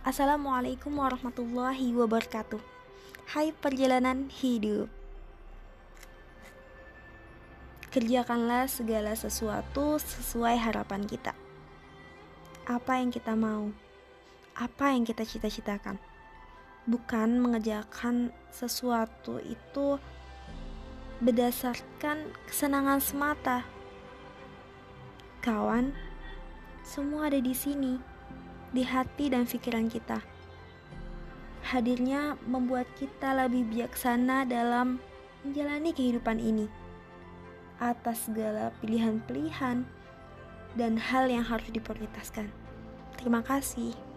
Assalamualaikum warahmatullahi wabarakatuh. Hai perjalanan hidup. Kerjakanlah segala sesuatu sesuai harapan kita. Apa yang kita mau, apa yang kita cita-citakan. Bukan mengerjakan sesuatu itu berdasarkan kesenangan semata. Kawan, semua ada di sini di hati dan pikiran kita. Hadirnya membuat kita lebih bijaksana dalam menjalani kehidupan ini atas segala pilihan-pilihan dan hal yang harus diprioritaskan. Terima kasih.